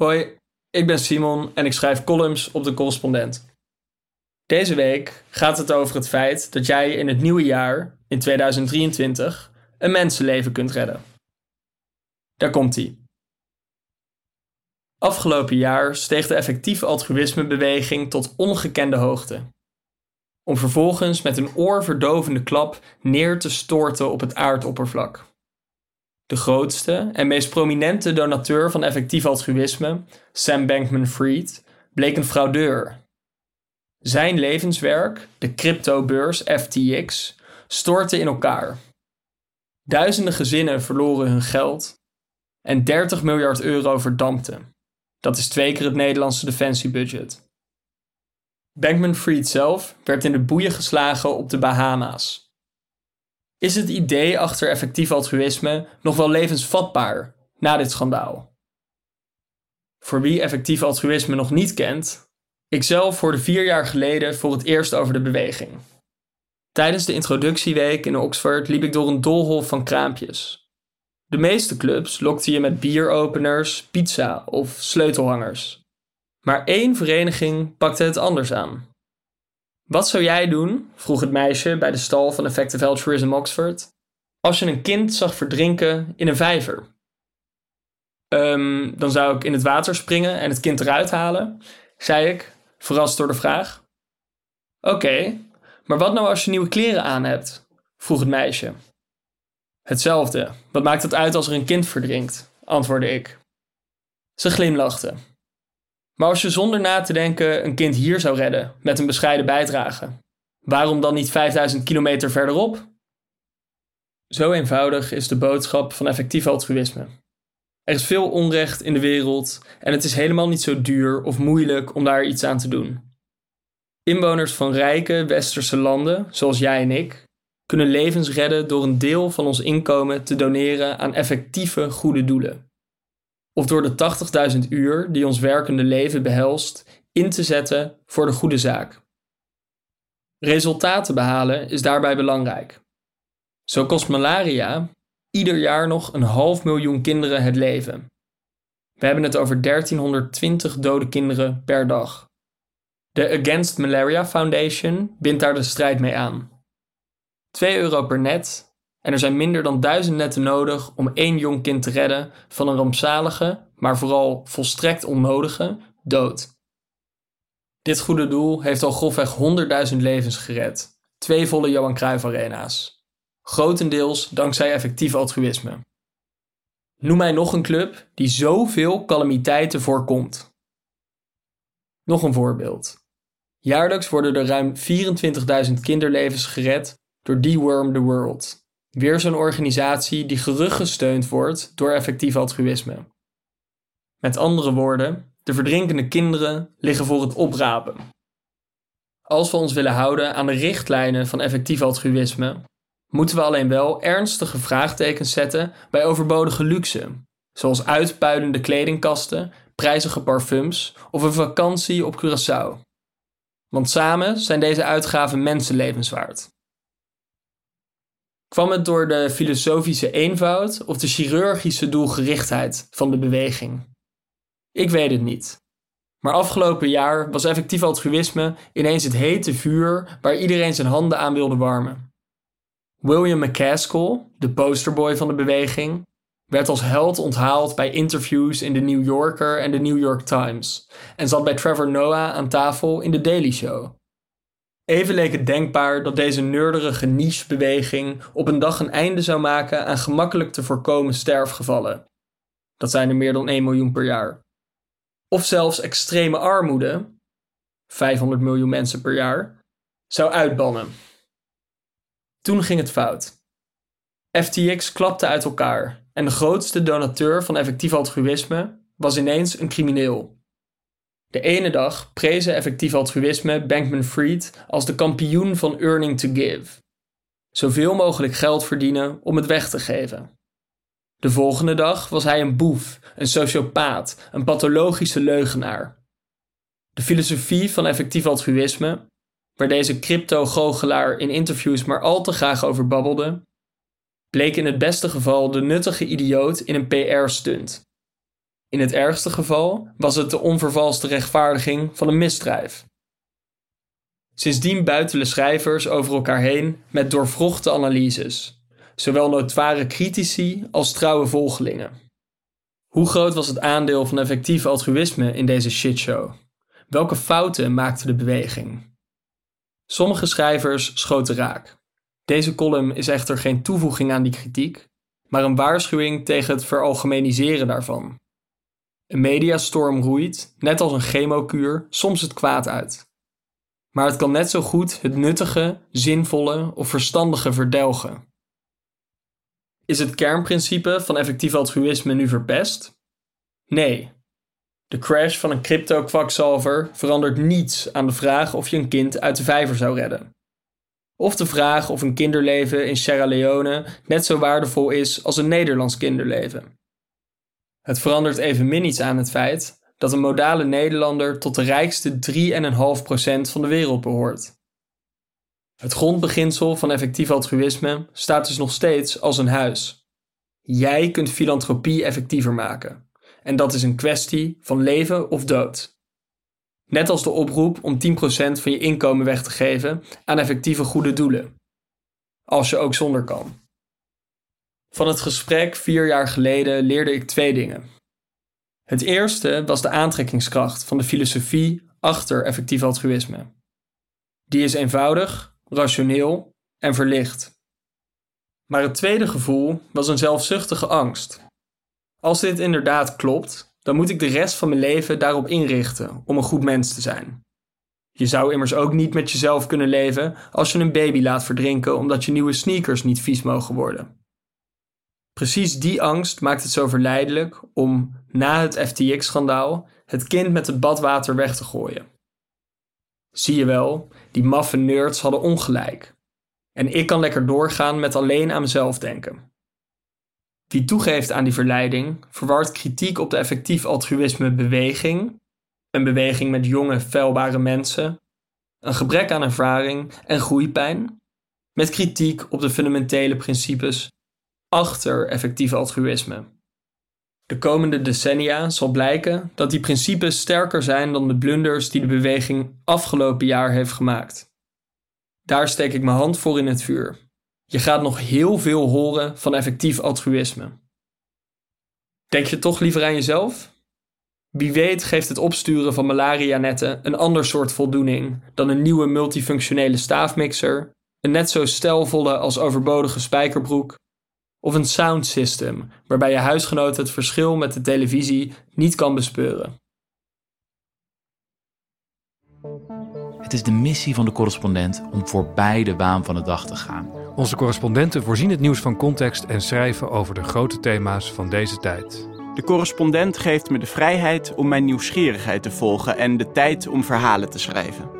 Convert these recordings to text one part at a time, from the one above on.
Hoi, ik ben Simon en ik schrijf columns op de correspondent. Deze week gaat het over het feit dat jij in het nieuwe jaar, in 2023, een mensenleven kunt redden. Daar komt ie. Afgelopen jaar steeg de effectieve altruïsmebeweging tot ongekende hoogte. Om vervolgens met een oorverdovende klap neer te storten op het aardoppervlak. De grootste en meest prominente donateur van effectief altruïsme, Sam Bankman-Fried, bleek een fraudeur. Zijn levenswerk, de cryptobeurs FTX, stortte in elkaar. Duizenden gezinnen verloren hun geld en 30 miljard euro verdampte. Dat is twee keer het Nederlandse defensiebudget. Bankman-Fried zelf werd in de boeien geslagen op de Bahama's. Is het idee achter effectief altruïsme nog wel levensvatbaar na dit schandaal? Voor wie effectief altruïsme nog niet kent, ikzelf hoorde vier jaar geleden voor het eerst over de beweging. Tijdens de introductieweek in Oxford liep ik door een doolhof van kraampjes. De meeste clubs lokten je met bieropeners, pizza of sleutelhangers. Maar één vereniging pakte het anders aan. Wat zou jij doen, vroeg het meisje bij de stal van Effective Altruism Oxford, als je een kind zag verdrinken in een vijver? Um, dan zou ik in het water springen en het kind eruit halen, zei ik, verrast door de vraag. Oké, maar wat nou als je nieuwe kleren aan hebt? vroeg het meisje. Hetzelfde. Wat maakt het uit als er een kind verdrinkt? antwoordde ik. Ze glimlachte. Maar als je zonder na te denken een kind hier zou redden met een bescheiden bijdrage, waarom dan niet 5000 kilometer verderop? Zo eenvoudig is de boodschap van effectief altruïsme. Er is veel onrecht in de wereld en het is helemaal niet zo duur of moeilijk om daar iets aan te doen. Inwoners van rijke westerse landen, zoals jij en ik, kunnen levens redden door een deel van ons inkomen te doneren aan effectieve goede doelen of door de 80.000 uur die ons werkende leven behelst in te zetten voor de goede zaak. Resultaten behalen is daarbij belangrijk. Zo kost malaria ieder jaar nog een half miljoen kinderen het leven. We hebben het over 1320 dode kinderen per dag. De Against Malaria Foundation bindt daar de strijd mee aan. 2 euro per net en er zijn minder dan duizend netten nodig om één jong kind te redden van een rampzalige, maar vooral volstrekt onnodige, dood. Dit goede doel heeft al grofweg 100.000 levens gered. Twee volle Johan Cruijff arena's. Grotendeels dankzij effectief altruïsme. Noem mij nog een club die zoveel calamiteiten voorkomt. Nog een voorbeeld. Jaarlijks worden er ruim 24.000 kinderlevens gered door Deworm the World, Weer zo'n organisatie die geruggesteund wordt door effectief altruïsme. Met andere woorden, de verdrinkende kinderen liggen voor het oprapen. Als we ons willen houden aan de richtlijnen van effectief altruïsme, moeten we alleen wel ernstige vraagtekens zetten bij overbodige luxe, zoals uitpuilende kledingkasten, prijzige parfums of een vakantie op Curaçao. Want samen zijn deze uitgaven mensenlevens waard. Kwam het door de filosofische eenvoud of de chirurgische doelgerichtheid van de beweging? Ik weet het niet. Maar afgelopen jaar was effectief altruïsme ineens het hete vuur waar iedereen zijn handen aan wilde warmen. William McCaskill, de posterboy van de beweging, werd als held onthaald bij interviews in The New Yorker en The New York Times en zat bij Trevor Noah aan tafel in The Daily Show. Even leek het denkbaar dat deze neurderige niche-beweging op een dag een einde zou maken aan gemakkelijk te voorkomen sterfgevallen. Dat zijn er meer dan 1 miljoen per jaar. Of zelfs extreme armoede, 500 miljoen mensen per jaar, zou uitbannen. Toen ging het fout. FTX klapte uit elkaar en de grootste donateur van effectief altruïsme was ineens een crimineel. De ene dag prezen effectief altruïsme Bankman-Fried als de kampioen van earning to give. Zoveel mogelijk geld verdienen om het weg te geven. De volgende dag was hij een boef, een sociopaat, een pathologische leugenaar. De filosofie van effectief altruïsme, waar deze crypto-goochelaar in interviews maar al te graag over babbelde, bleek in het beste geval de nuttige idioot in een PR-stunt. In het ergste geval was het de onvervalste rechtvaardiging van een misdrijf. Sindsdien buitelen schrijvers over elkaar heen met doorvrochte analyses, zowel notoire critici als trouwe volgelingen. Hoe groot was het aandeel van effectief altruïsme in deze shitshow? Welke fouten maakte de beweging? Sommige schrijvers schoten raak. Deze column is echter geen toevoeging aan die kritiek, maar een waarschuwing tegen het veralgemeniseren daarvan. Een mediastorm roeit, net als een chemokuur, soms het kwaad uit. Maar het kan net zo goed het nuttige, zinvolle of verstandige verdelgen. Is het kernprincipe van effectief altruïsme nu verpest? Nee. De crash van een crypto-kwakzalver verandert niets aan de vraag of je een kind uit de vijver zou redden. Of de vraag of een kinderleven in Sierra Leone net zo waardevol is als een Nederlands kinderleven. Het verandert evenmin iets aan het feit dat een modale Nederlander tot de rijkste 3,5% van de wereld behoort. Het grondbeginsel van effectief altruïsme staat dus nog steeds als een huis. Jij kunt filantropie effectiever maken. En dat is een kwestie van leven of dood. Net als de oproep om 10% van je inkomen weg te geven aan effectieve goede doelen. Als je ook zonder kan. Van het gesprek vier jaar geleden leerde ik twee dingen. Het eerste was de aantrekkingskracht van de filosofie achter effectief altruïsme. Die is eenvoudig, rationeel en verlicht. Maar het tweede gevoel was een zelfzuchtige angst. Als dit inderdaad klopt, dan moet ik de rest van mijn leven daarop inrichten om een goed mens te zijn. Je zou immers ook niet met jezelf kunnen leven als je een baby laat verdrinken omdat je nieuwe sneakers niet vies mogen worden. Precies die angst maakt het zo verleidelijk om, na het FTX-schandaal, het kind met het badwater weg te gooien. Zie je wel, die maffe nerds hadden ongelijk. En ik kan lekker doorgaan met alleen aan mezelf denken. Wie toegeeft aan die verleiding, verwart kritiek op de effectief altruïsme beweging, een beweging met jonge, feilbare mensen, een gebrek aan ervaring en groeipijn, met kritiek op de fundamentele principes achter effectief altruïsme. De komende decennia zal blijken dat die principes sterker zijn dan de blunders die de beweging afgelopen jaar heeft gemaakt. Daar steek ik mijn hand voor in het vuur. Je gaat nog heel veel horen van effectief altruïsme. Denk je toch liever aan jezelf? Wie weet geeft het opsturen van malaria-netten een ander soort voldoening dan een nieuwe multifunctionele staafmixer, een net zo stijlvolle als overbodige spijkerbroek of een sound system, waarbij je huisgenoot het verschil met de televisie niet kan bespeuren. Het is de missie van de correspondent om voorbij de baan van de dag te gaan. Onze correspondenten voorzien het nieuws van context en schrijven over de grote thema's van deze tijd. De correspondent geeft me de vrijheid om mijn nieuwsgierigheid te volgen en de tijd om verhalen te schrijven.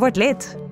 Word lid.